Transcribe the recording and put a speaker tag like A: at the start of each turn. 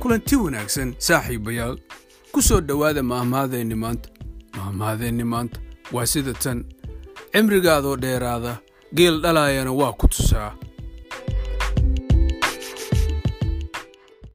A: kulanti wanaagsan saaxiibayaal. Ku soo dhowaada maahmaadeenni maanta. Maahmaadeenni maanta. Waa sida tan. Cimrigaadoo dheeraada geel dhalaayana waa ku tusaa.